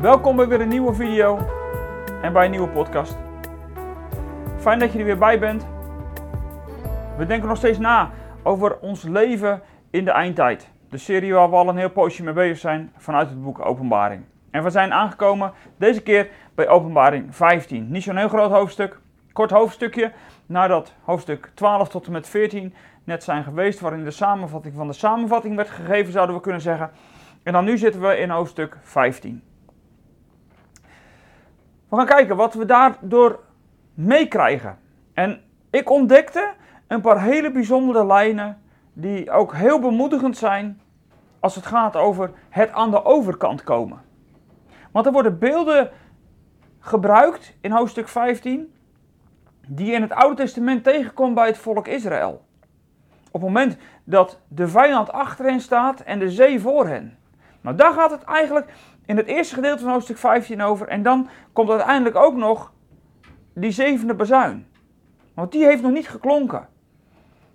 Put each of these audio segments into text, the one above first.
Welkom bij weer een nieuwe video en bij een nieuwe podcast. Fijn dat je er weer bij bent. We denken nog steeds na over ons leven in de eindtijd. De serie waar we al een heel poosje mee bezig zijn vanuit het boek Openbaring. En we zijn aangekomen deze keer bij Openbaring 15. Niet zo'n heel groot hoofdstuk, kort hoofdstukje nadat hoofdstuk 12 tot en met 14 net zijn geweest, waarin de samenvatting van de samenvatting werd gegeven, zouden we kunnen zeggen. En dan nu zitten we in hoofdstuk 15. We gaan kijken wat we daardoor meekrijgen. En ik ontdekte een paar hele bijzondere lijnen die ook heel bemoedigend zijn als het gaat over het aan de overkant komen. Want er worden beelden gebruikt in hoofdstuk 15 die in het Oude Testament tegenkomt bij het volk Israël. Op het moment dat de vijand achter hen staat en de zee voor hen. Nou, daar gaat het eigenlijk in het eerste gedeelte van hoofdstuk 15 over. En dan komt uiteindelijk ook nog die zevende bazuin. Want die heeft nog niet geklonken.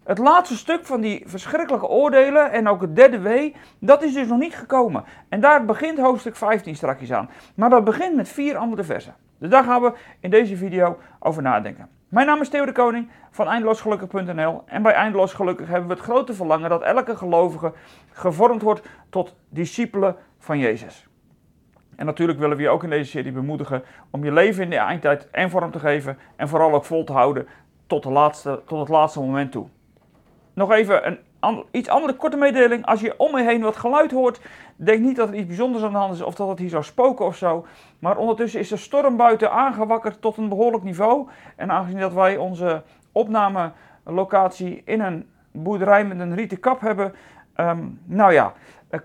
Het laatste stuk van die verschrikkelijke oordelen en ook het derde wee, dat is dus nog niet gekomen. En daar begint hoofdstuk 15 strakjes aan. Maar dat begint met vier andere versen. Dus daar gaan we in deze video over nadenken. Mijn naam is Theo de Koning van eindeloosgelukkig.nl en bij Eindeloos Gelukkig hebben we het grote verlangen dat elke gelovige gevormd wordt tot discipelen van Jezus. En natuurlijk willen we je ook in deze serie bemoedigen om je leven in de eindtijd en vorm te geven en vooral ook vol te houden tot, de laatste, tot het laatste moment toe. Nog even een iets andere korte mededeling. Als je om je heen wat geluid hoort, denk niet dat er iets bijzonders aan de hand is of dat het hier zou spoken of zo. Maar ondertussen is de storm buiten aangewakkerd tot een behoorlijk niveau. En aangezien dat wij onze opnamelocatie in een boerderij met een rieten kap hebben, um, nou ja,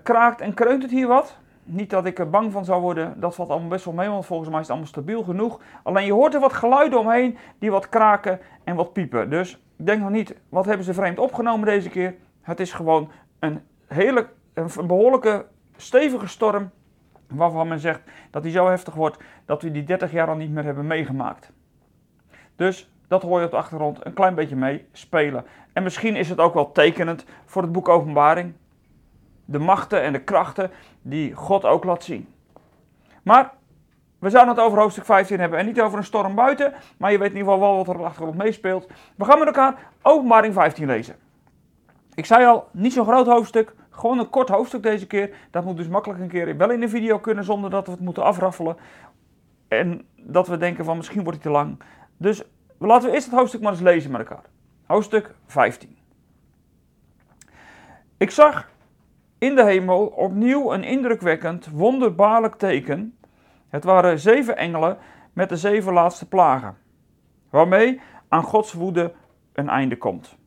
kraakt en kreunt het hier wat. Niet dat ik er bang van zou worden, dat valt allemaal best wel mee, want volgens mij is het allemaal stabiel genoeg. Alleen je hoort er wat geluiden omheen die wat kraken en wat piepen. Dus denk nog niet, wat hebben ze vreemd opgenomen deze keer? Het is gewoon een, hele, een behoorlijke stevige storm. Waarvan men zegt dat die zo heftig wordt dat we die 30 jaar al niet meer hebben meegemaakt. Dus dat hoor je op de achtergrond een klein beetje mee spelen. En misschien is het ook wel tekenend voor het boek Openbaring. De machten en de krachten die God ook laat zien. Maar we zouden het over hoofdstuk 15 hebben en niet over een storm buiten. Maar je weet in ieder geval wel wat er op de achtergrond meespeelt. We gaan met elkaar Openbaring 15 lezen. Ik zei al, niet zo'n groot hoofdstuk, gewoon een kort hoofdstuk deze keer. Dat moet dus makkelijk een keer wel in de video kunnen zonder dat we het moeten afraffelen. En dat we denken van misschien wordt het te lang. Dus laten we eerst het hoofdstuk maar eens lezen met elkaar. Hoofdstuk 15. Ik zag in de hemel opnieuw een indrukwekkend, wonderbaarlijk teken. Het waren zeven engelen met de zeven laatste plagen, waarmee aan Gods woede een einde komt.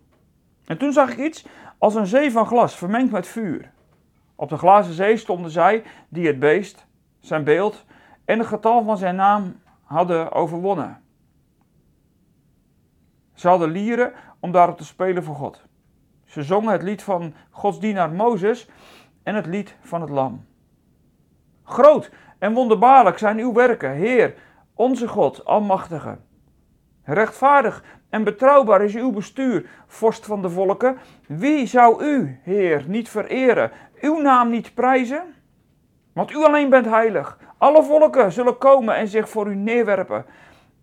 En toen zag ik iets als een zee van glas vermengd met vuur. Op de glazen zee stonden zij die het beest, zijn beeld en het getal van zijn naam hadden overwonnen. Ze hadden lieren om daarop te spelen voor God. Ze zongen het lied van Gods dienaar Mozes en het lied van het lam. Groot en wonderbaarlijk zijn uw werken, Heer, onze God, Almachtige. Rechtvaardig en betrouwbaar is uw bestuur, vorst van de volken. Wie zou u, Heer, niet vereren, uw naam niet prijzen? Want u alleen bent heilig. Alle volken zullen komen en zich voor u neerwerpen,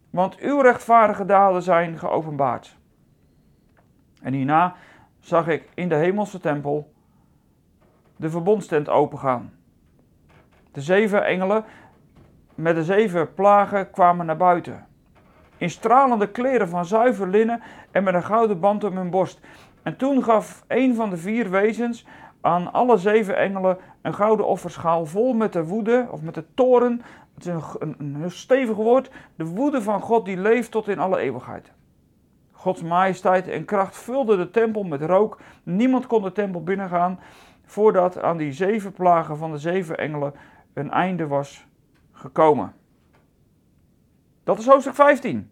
want uw rechtvaardige daden zijn geopenbaard. En hierna zag ik in de hemelse tempel de verbondstent opengaan. De zeven engelen met de zeven plagen kwamen naar buiten in stralende kleren van zuiver linnen en met een gouden band om hun borst. En toen gaf een van de vier wezens aan alle zeven engelen een gouden offerschaal vol met de woede, of met de toren, het is een, stevig woord, de woede van God die leeft tot in alle eeuwigheid. Gods majesteit en kracht vulden de tempel met rook. Niemand kon de tempel binnengaan voordat aan die zeven plagen van de zeven engelen een einde was gekomen. Dat is hoofdstuk 15.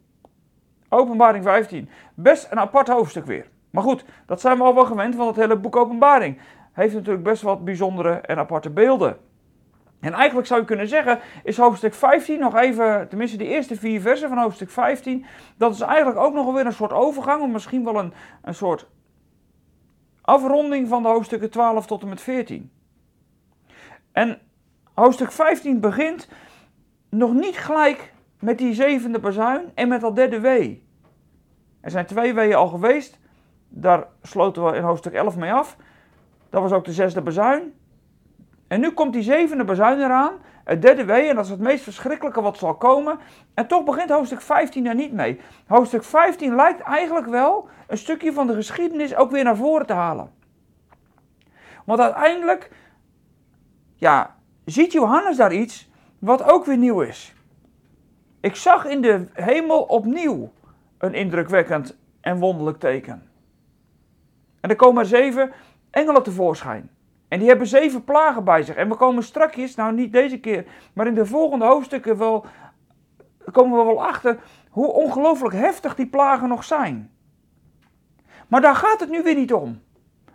Openbaring 15. Best een apart hoofdstuk weer. Maar goed, dat zijn we al wel gewend, want het hele boek Openbaring heeft natuurlijk best wat bijzondere en aparte beelden. En eigenlijk zou je kunnen zeggen, is hoofdstuk 15 nog even, tenminste de eerste vier versen van hoofdstuk 15, dat is eigenlijk ook nog weer een soort overgang, of misschien wel een, een soort afronding van de hoofdstukken 12 tot en met 14. En hoofdstuk 15 begint nog niet gelijk met die zevende bazuin en met dat derde wee. Er zijn twee weeën al geweest. Daar sloten we in hoofdstuk 11 mee af. Dat was ook de zesde bazuin. En nu komt die zevende bazuin eraan. Het derde wee, en dat is het meest verschrikkelijke wat zal komen. En toch begint hoofdstuk 15 er niet mee. Hoofdstuk 15 lijkt eigenlijk wel een stukje van de geschiedenis ook weer naar voren te halen. Want uiteindelijk, ja, ziet Johannes daar iets wat ook weer nieuw is. Ik zag in de hemel opnieuw een indrukwekkend en wonderlijk teken. En er komen zeven engelen tevoorschijn. En die hebben zeven plagen bij zich. En we komen strakjes, nou niet deze keer, maar in de volgende hoofdstukken wel, komen we wel achter hoe ongelooflijk heftig die plagen nog zijn. Maar daar gaat het nu weer niet om.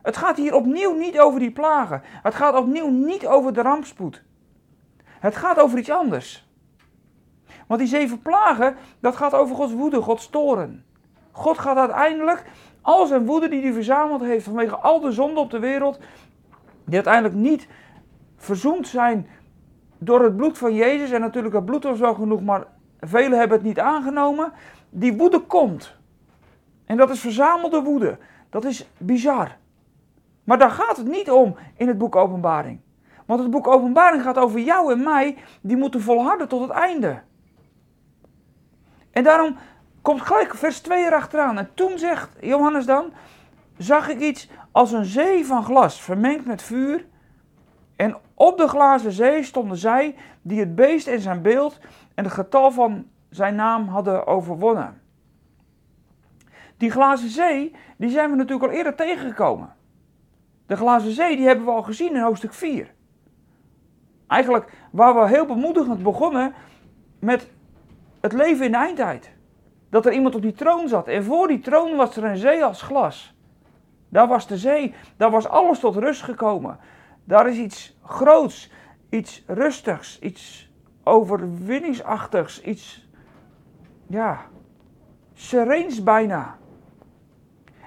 Het gaat hier opnieuw niet over die plagen. Het gaat opnieuw niet over de rampspoed. Het gaat over iets anders. Want die zeven plagen, dat gaat over Gods woede, Gods toren. God gaat uiteindelijk al zijn woede die hij verzameld heeft vanwege al de zonden op de wereld, die uiteindelijk niet verzoend zijn door het bloed van Jezus. En natuurlijk het bloed was wel genoeg, maar velen hebben het niet aangenomen. Die woede komt. En dat is verzamelde woede. Dat is bizar. Maar daar gaat het niet om in het boek Openbaring. Want het boek Openbaring gaat over jou en mij, die moeten volharden tot het einde. En daarom komt gelijk vers 2 erachteraan. En toen zegt Johannes dan, zag ik iets als een zee van glas, vermengd met vuur. En op de glazen zee stonden zij die het beest en zijn beeld en het getal van zijn naam hadden overwonnen. Die glazen zee, die zijn we natuurlijk al eerder tegengekomen. De glazen zee, die hebben we al gezien in hoofdstuk 4. Eigenlijk waar we heel bemoedigend begonnen met het leven in de eindtijd. Dat er iemand op die troon zat en voor die troon was er een zee als glas. Daar was de zee, daar was alles tot rust gekomen. Daar is iets groots, iets rustigs, iets overwinningsachtigs, iets, ja, sereens bijna.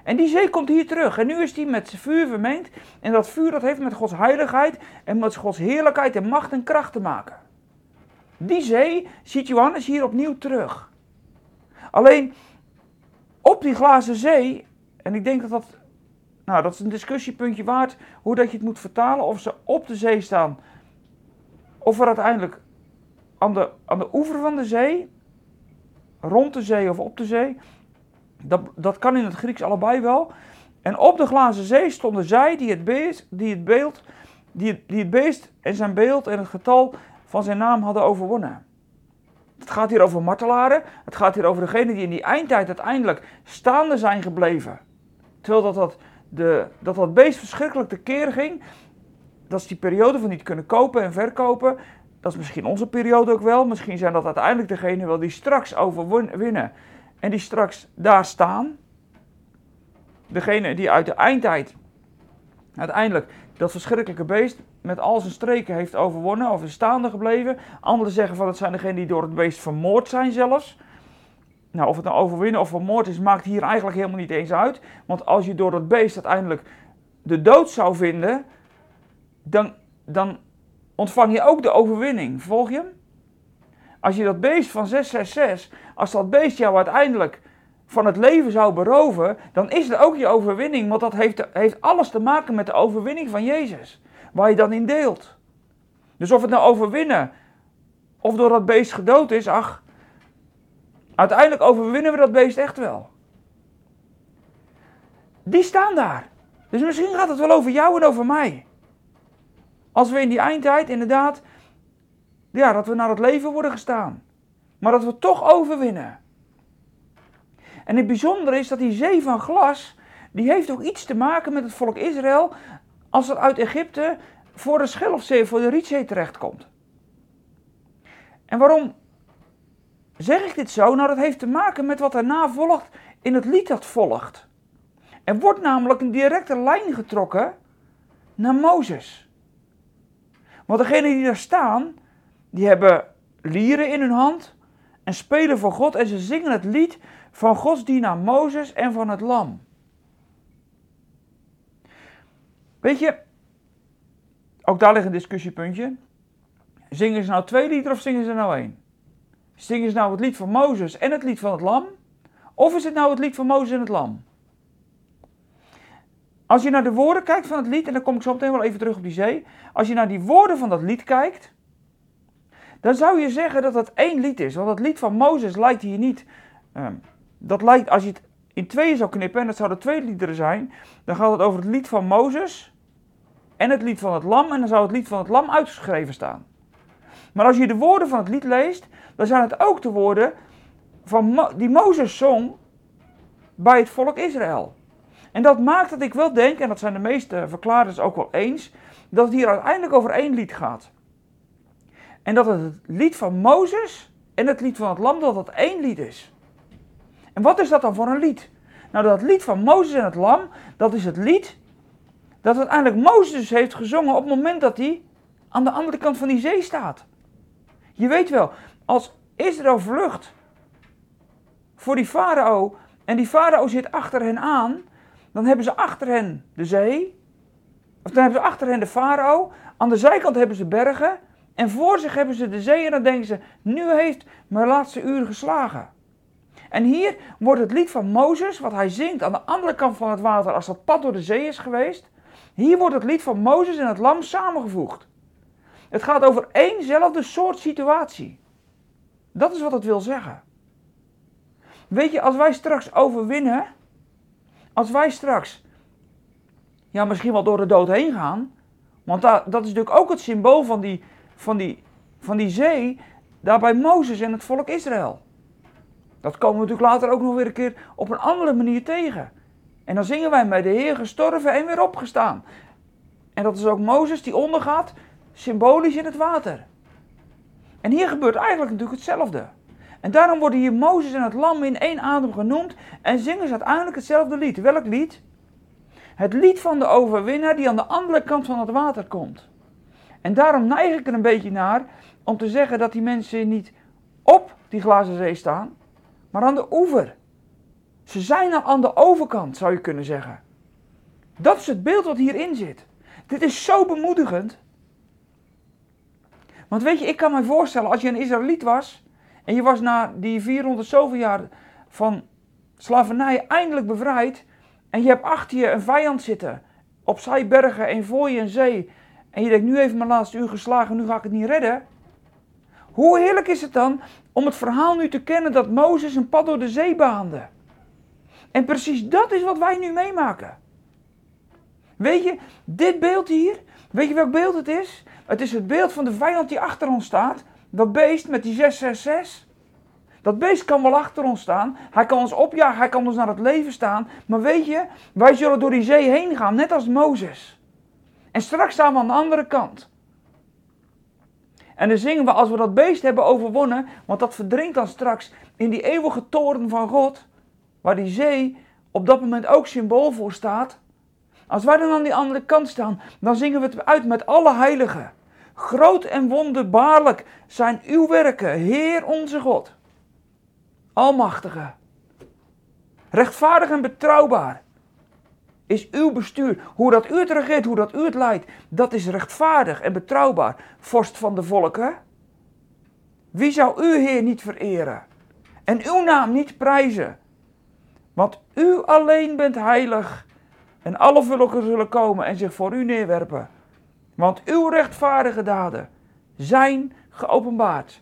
En die zee komt hier terug. En nu is die met vuur vermengd. En dat vuur dat heeft met Gods heiligheid en met Gods heerlijkheid en macht en kracht te maken. Die zee ziet Johannes hier opnieuw terug. Alleen op die glazen zee, en ik denk dat dat, nou dat is een discussiepuntje waard, hoe dat je het moet vertalen, of ze op de zee staan, of er uiteindelijk aan de, aan de oever van de zee, rond de zee of op de zee, dat, dat kan in het Grieks allebei wel. En op de glazen zee stonden zij die het beest, die het beeld, die die het beest en zijn beeld en het getal van zijn naam hadden overwonnen. Het gaat hier over martelaren. Het gaat hier over degenen die in die eindtijd uiteindelijk staande zijn gebleven. Terwijl dat, dat, de, dat, dat beest verschrikkelijk tekeer ging. Dat is die periode van niet kunnen kopen en verkopen. Dat is misschien onze periode ook wel. Misschien zijn dat uiteindelijk degenen wel die straks overwinnen. En die straks daar staan. Degene die uit de eindtijd uiteindelijk dat verschrikkelijke beest met al zijn streken heeft overwonnen of is staande gebleven. Anderen zeggen van het zijn degenen die door het beest vermoord zijn zelfs. Nou, of het nou overwinnen of vermoord is, maakt hier eigenlijk helemaal niet eens uit. Want als je door het beest uiteindelijk de dood zou vinden, dan, dan ontvang je ook de overwinning. Volg je Als je dat beest van 666, als dat beest jou uiteindelijk van het leven zou beroven, dan is het ook je overwinning. Want dat heeft, heeft alles te maken met de overwinning van Jezus. Waar je dan in deelt. Dus of het nou overwinnen of door dat beest gedood is, ach, uiteindelijk overwinnen we dat beest echt wel. Die staan daar. Dus misschien gaat het wel over jou en over mij. Als we in die eindtijd inderdaad, ja, dat we naar het leven worden gestaan. Maar dat we toch overwinnen. En het bijzondere is dat die zee van glas, die heeft ook iets te maken met het volk Israël als het uit Egypte voor de Schelfzee, voor de Rietzee terechtkomt. En waarom zeg ik dit zo? Nou, dat heeft te maken met wat daarna volgt in het lied dat volgt. Er wordt namelijk een directe lijn getrokken naar Mozes. Want degenen die daar staan, die hebben lieren in hun hand en spelen voor God en ze zingen het lied van Gods dienaar Mozes en van het lam. Weet je, ook daar ligt een discussiepuntje. Zingen ze nou twee liederen of zingen ze nou één? Zingen ze nou het lied van Mozes en het lied van het lam? Of is het nou het lied van Mozes en het lam? Als je naar de woorden kijkt van het lied, en dan kom ik zo meteen wel even terug op die zee. Als je naar die woorden van dat lied kijkt, dan zou je zeggen dat het één lied is. Want het lied van Mozes lijkt hier niet. Ehm, dat lijkt, als je het in tweeën zou knippen, en dat zouden twee liederen zijn, dan gaat het over het lied van Mozes en het lied van het lam, en dan zou het lied van het lam uitgeschreven staan. Maar als je de woorden van het lied leest, dan zijn het ook de woorden van die Mozes zong bij het volk Israël. En dat maakt dat ik wel denk, en dat zijn de meeste verklaarders ook wel eens, dat het hier uiteindelijk over één lied gaat. En dat het het lied van Mozes en het lied van het lam, dat dat één lied is. En wat is dat dan voor een lied? Nou, dat lied van Mozes en het lam, dat is het lied dat uiteindelijk Mozes heeft gezongen op het moment dat hij aan de andere kant van die zee staat. Je weet wel, als Israël vlucht voor die farao en die farao zit achter hen aan, dan hebben ze achter hen de zee, of dan hebben ze achter hen de farao, aan de zijkant hebben ze bergen en voor zich hebben ze de zee en dan denken ze, nu heeft mijn laatste uur geslagen. En hier wordt het lied van Mozes, wat hij zingt aan de andere kant van het water als dat pad door de zee is geweest, hier wordt het lied van Mozes en het lam samengevoegd. Het gaat over éénzelfde soort situatie. Dat is wat het wil zeggen. Weet je, als wij straks overwinnen, als wij straks, ja, misschien wel door de dood heen gaan, want dat, dat is natuurlijk ook het symbool van die, van, die, van die zee, daar bij Mozes en het volk Israël. Dat komen we natuurlijk later ook nog weer een keer op een andere manier tegen. En dan zingen wij met de Heer gestorven en weer opgestaan. En dat is ook Mozes die ondergaat, symbolisch in het water. En hier gebeurt eigenlijk natuurlijk hetzelfde. En daarom worden hier Mozes en het lam in één adem genoemd en zingen ze uiteindelijk hetzelfde lied. Welk lied? Het lied van de overwinnaar die aan de andere kant van het water komt. En daarom neig ik er een beetje naar om te zeggen dat die mensen niet op die glazen zee staan, maar aan de oever. Ze zijn al aan de overkant, zou je kunnen zeggen. Dat is het beeld wat hierin zit. Dit is zo bemoedigend. Want weet je, ik kan me voorstellen, als je een Israëliet was en je was na die 400 zoveel jaar van slavernij eindelijk bevrijd en je hebt achter je een vijand zitten, opzij bergen en voor je een zee en je denkt, nu heeft mijn laatste uur geslagen, nu ga ik het niet redden. Hoe heerlijk is het dan om het verhaal nu te kennen dat Mozes een pad door de zee baande? En precies dat is wat wij nu meemaken. Weet je, dit beeld hier, weet je welk beeld het is? Het is het beeld van de vijand die achter ons staat. Dat beest met die 666. Dat beest kan wel achter ons staan. Hij kan ons opjagen, hij kan ons naar het leven staan. Maar weet je, wij zullen door die zee heen gaan, net als Mozes. En straks staan we aan de andere kant. En dan zingen we als we dat beest hebben overwonnen, want dat verdrinkt dan straks in die eeuwige toren van God, waar die zee op dat moment ook symbool voor staat. Als wij dan aan die andere kant staan, dan zingen we het uit met alle heiligen. Groot en wonderbaarlijk zijn uw werken, Heer onze God. Almachtige. Rechtvaardig en betrouwbaar is uw bestuur. Hoe dat u het regeert, hoe dat u het leidt, dat is rechtvaardig en betrouwbaar. Vorst van de volken. Wie zou u, Heer, niet vereren en uw naam niet prijzen? Want u alleen bent heilig en alle volken zullen komen en zich voor u neerwerpen. Want uw rechtvaardige daden zijn geopenbaard.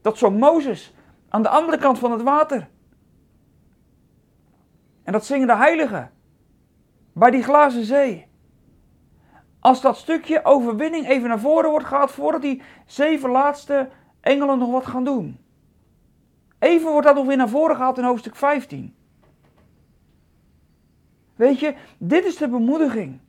Dat zo Mozes aan de andere kant van het water. En dat zingen de heiligen bij die glazen zee. Als dat stukje overwinning even naar voren wordt gehaald voordat die zeven laatste engelen nog wat gaan doen. Even wordt dat nog weer naar voren gehaald in hoofdstuk 15. Weet je, dit is de bemoediging.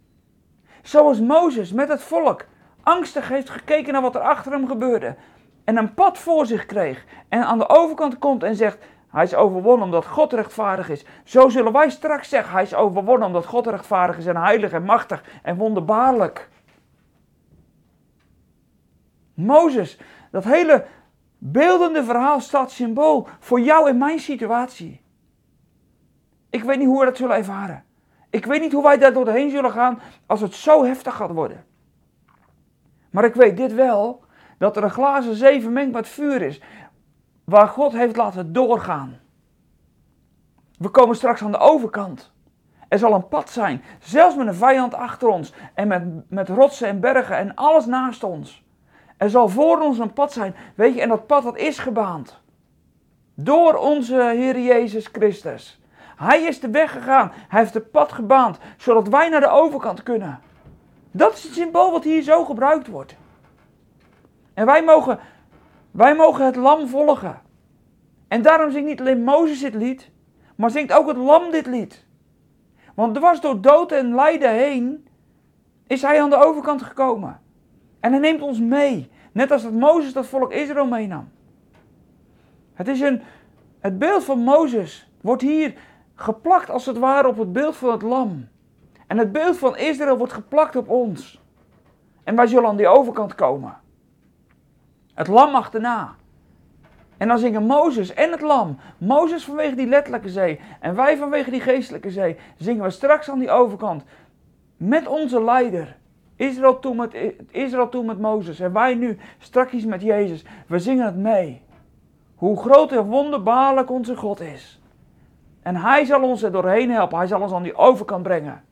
Zoals Mozes met het volk angstig heeft gekeken naar wat er achter hem gebeurde. En een pad voor zich kreeg. En aan de overkant komt en zegt: Hij is overwonnen omdat God rechtvaardig is. Zo zullen wij straks zeggen: Hij is overwonnen omdat God rechtvaardig is en heilig en machtig en wonderbaarlijk. Mozes, dat hele beeldende verhaal staat symbool voor jou en mijn situatie. Ik weet niet hoe we dat zullen ervaren. Ik weet niet hoe wij daar doorheen zullen gaan als het zo heftig gaat worden. Maar ik weet dit wel, dat er een glazen zee vermengd met vuur is. waar God heeft laten doorgaan. We komen straks aan de overkant. Er zal een pad zijn, zelfs met een vijand achter ons en met, met rotsen en bergen en alles naast ons. Er zal voor ons een pad zijn, weet je, en dat pad dat is gebaand. Door onze Heer Jezus Christus. Hij is de weg gegaan, hij heeft het pad gebaand, zodat wij naar de overkant kunnen. Dat is het symbool wat hier zo gebruikt wordt. En wij mogen, wij mogen het lam volgen. En daarom zingt niet alleen Mozes dit lied, maar zingt ook het lam dit lied. Want dwars door dood en lijden heen is hij aan de overkant gekomen. En hij neemt ons mee. Net als dat Mozes dat volk Israël meenam. Het is een, het beeld van Mozes wordt hier geplakt als het ware op het beeld van het lam. En het beeld van Israël wordt geplakt op ons. En wij zullen aan die overkant komen. Het lam achterna. En dan zingen Mozes en het lam. Mozes vanwege die letterlijke zee. En wij vanwege die geestelijke zee. Zingen we straks aan die overkant. Met onze leider. Israël toen met, Israël Mozes. En wij nu straks met Jezus. We zingen het mee. Hoe groot en wonderbaarlijk onze God is. En hij zal ons er doorheen helpen. Hij zal ons aan die overkant brengen.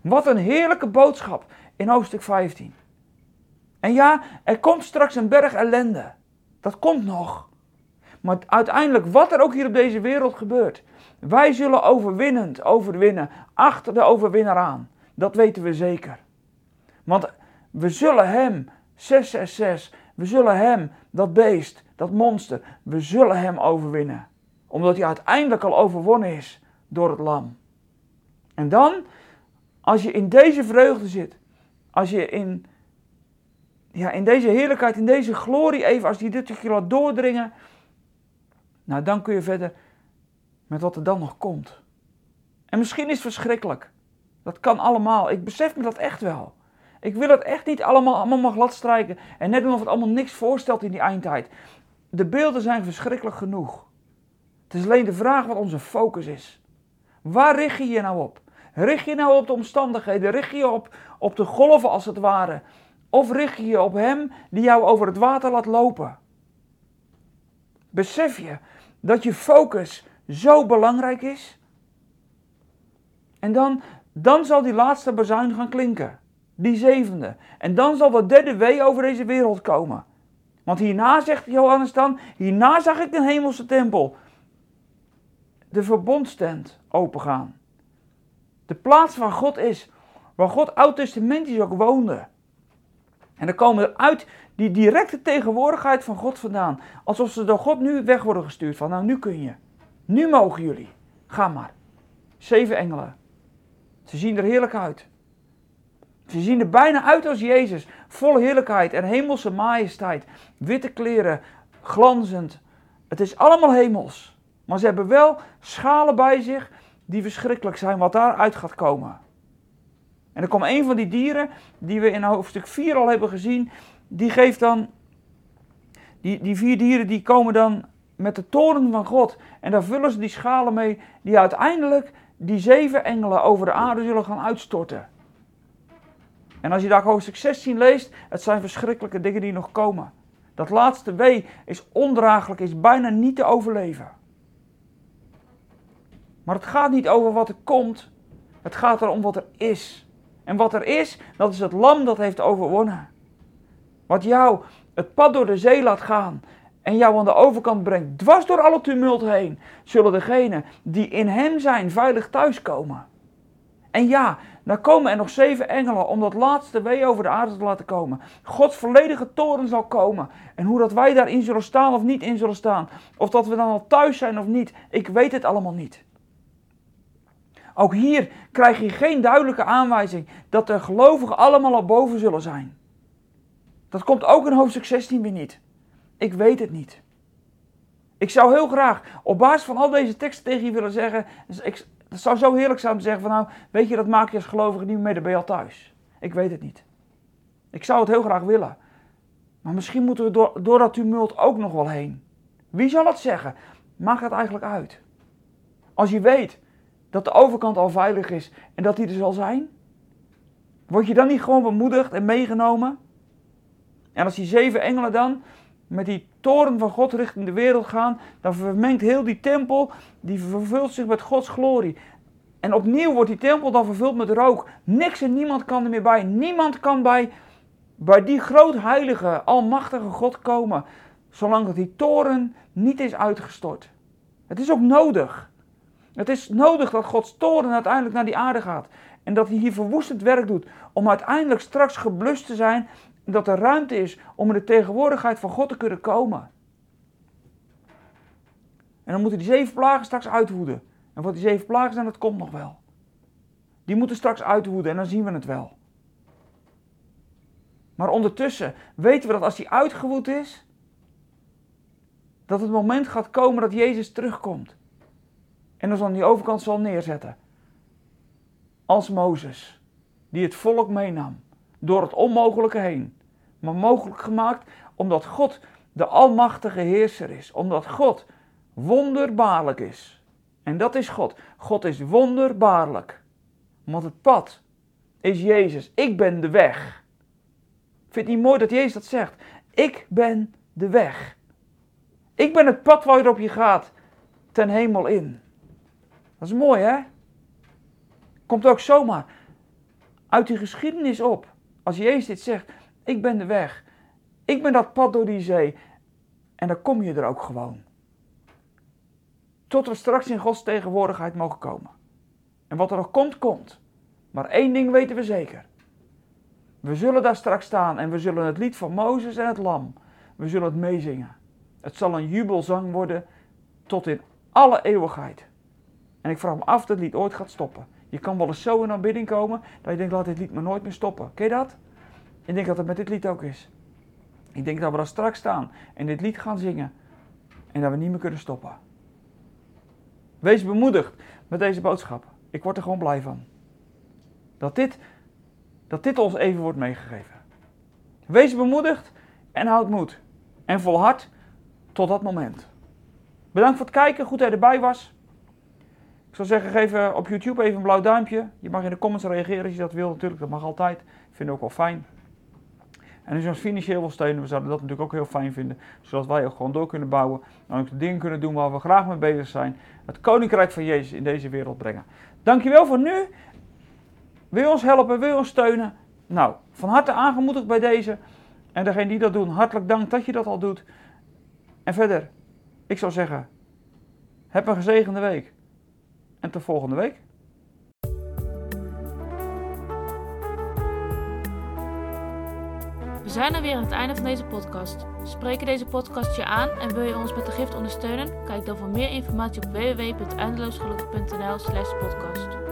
Wat een heerlijke boodschap in hoofdstuk 15. En ja, er komt straks een berg ellende. Dat komt nog. Maar uiteindelijk, wat er ook hier op deze wereld gebeurt, wij zullen overwinnend overwinnen achter de overwinnaar aan. Dat weten we zeker. Want we zullen hem, 666, we zullen hem, dat beest, dat monster, we zullen hem overwinnen. Omdat hij uiteindelijk al overwonnen is door het lam. En dan, als je in deze vreugde zit, als je in, ja, in deze heerlijkheid, in deze glorie even, als die dit keer laat doordringen, nou, dan kun je verder met wat er dan nog komt. En misschien is het verschrikkelijk. Dat kan allemaal. Ik besef me dat echt wel. Ik wil het echt niet allemaal, allemaal maar glad strijken. En net doen of het allemaal niks voorstelt in die eindtijd. De beelden zijn verschrikkelijk genoeg. Het is alleen de vraag wat onze focus is. Waar richt je je nou op? Richt je nou op de omstandigheden? Richt je op, op de golven als het ware? Of richt je je op Hem die jou over het water laat lopen? Besef je dat je focus zo belangrijk is? En dan, dan zal die laatste bezuin gaan klinken. Die zevende. En dan zal de derde wee over deze wereld komen. Want hierna, zegt Johannes dan, hierna zag ik een hemelse tempel. De verbondstent opengaan. De plaats waar God is. Waar God oud-testamentisch ook woonde. En dan komen er uit die directe tegenwoordigheid van God vandaan. Alsof ze door God nu weg worden gestuurd. Van nou, nu kun je. Nu mogen jullie. Ga maar. Zeven engelen. Ze zien er heerlijk uit. Ze zien er bijna uit als Jezus. Vol heerlijkheid en hemelse majesteit. Witte kleren, glanzend. Het is allemaal hemels. Maar ze hebben wel schalen bij zich die verschrikkelijk zijn wat daaruit gaat komen. En er komt een van die dieren die we in hoofdstuk 4 al hebben gezien die geeft dan, die, die vier dieren die komen dan met de toren van God. En daar vullen ze die schalen mee, die uiteindelijk die zeven engelen over de aarde zullen gaan uitstorten. En als je daar hoofdstuk 16 leest, het zijn verschrikkelijke dingen die nog komen. Dat laatste wee is ondraaglijk, is bijna niet te overleven. Maar het gaat niet over wat er komt, het gaat erom wat er is. En wat er is, dat is het lam dat heeft overwonnen. Wat jou het pad door de zee laat gaan en jou aan de overkant brengt, dwars door alle tumult heen, zullen degenen die in hem zijn veilig thuiskomen. En ja, dan komen er nog zeven engelen om dat laatste wee over de aarde te laten komen. Gods volledige toren zal komen. En hoe dat wij daarin zullen staan of niet in zullen staan, of dat we dan al thuis zijn of niet, ik weet het allemaal niet. Ook hier krijg je geen duidelijke aanwijzing dat de gelovigen allemaal al boven zullen zijn. Dat komt ook in hoofdstuk 16 weer niet. Ik weet het niet. Ik zou heel graag op basis van al deze teksten tegen je willen zeggen. Dus ik, het zou zo heerlijk zijn om te zeggen van nou, weet je, dat maak je als gelovige niet mee, dan ben je al thuis. Ik weet het niet. Ik zou het heel graag willen. Maar misschien moeten we door, door dat tumult ook nog wel heen. Wie zal het zeggen? Maakt het eigenlijk uit? Als je weet dat de overkant al veilig is en dat die er zal zijn, word je dan niet gewoon bemoedigd en meegenomen? En als die zeven engelen dan met die toren van God richting de wereld gaan, dan vermengt heel die tempel, die vervult zich met Gods glorie. En opnieuw wordt die tempel dan vervuld met rook. Niks en niemand kan er meer bij. Niemand kan bij, bij die groot heilige, almachtige God komen, zolang dat die toren niet is uitgestort. Het is ook nodig. Het is nodig dat Gods toren uiteindelijk naar die aarde gaat. En dat hij hier verwoestend werk doet. Om uiteindelijk straks geblust te zijn. En dat er ruimte is om in de tegenwoordigheid van God te kunnen komen. En dan moeten die zeven plagen straks uitwoeden. En wat die zeven plagen zijn, dat komt nog wel. Die moeten straks uitwoeden en dan zien we het wel. Maar ondertussen weten we dat als die uitgewoed is, dat het moment gaat komen dat Jezus terugkomt. En ons aan die overkant zal neerzetten. Als Mozes, die het volk meenam door het onmogelijke heen. Maar mogelijk gemaakt omdat God de almachtige heerser is. Omdat God wonderbaarlijk is. En dat is God. God is wonderbaarlijk. Want het pad is Jezus. Ik ben de weg. Vind je niet mooi dat Jezus dat zegt? Ik ben de weg. Ik ben het pad waarop je gaat ten hemel in. Dat is mooi, hè? Komt ook zomaar uit die geschiedenis op. Als Jezus dit zegt, ik ben de weg. Ik ben dat pad door die zee. En dan kom je er ook gewoon. Tot we straks in Gods tegenwoordigheid mogen komen. En wat er nog komt, komt. Maar één ding weten we zeker. We zullen daar straks staan en we zullen het lied van Mozes en het Lam, we zullen het meezingen. Het zal een jubelzang worden tot in alle eeuwigheid. En ik vraag me af dat lied ooit gaat stoppen. Je kan wel eens zo in aanbidding komen dat je denkt, laat dit lied maar nooit meer stoppen. Ken je dat? Ik denk dat het met dit lied ook is. Ik denk dat we daar straks staan en dit lied gaan zingen en dat we niet meer kunnen stoppen. Wees bemoedigd met deze boodschap. Ik word er gewoon blij van. Dat dit, dat dit ons even wordt meegegeven. Wees bemoedigd en houd moed. En volhard tot dat moment. Bedankt voor het kijken. Goed dat je erbij was. Ik zou zeggen, geef eh, op YouTube even een blauw duimpje. Je mag in de comments reageren als je dat wil natuurlijk. Dat mag altijd. Ik vind het ook wel fijn. En als je ons financieel wil steunen, we zouden dat natuurlijk ook heel fijn vinden. Zodat wij ook gewoon door kunnen bouwen. En ook de dingen kunnen doen waar we graag mee bezig zijn. Het koninkrijk van Jezus in deze wereld brengen. Dankjewel voor nu. Wil je ons helpen? Wil je ons steunen? Nou, van harte aangemoedigd bij deze. En degene die dat doen, hartelijk dank dat je dat al doet. En verder, ik zou zeggen, heb een gezegende week. En tot volgende week. We zijn er weer aan het einde van deze podcast. Spreken deze podcast je aan en wil je ons met de gift ondersteunen? Kijk dan voor meer informatie op www.eindeloosgelukkig.nl slash podcast.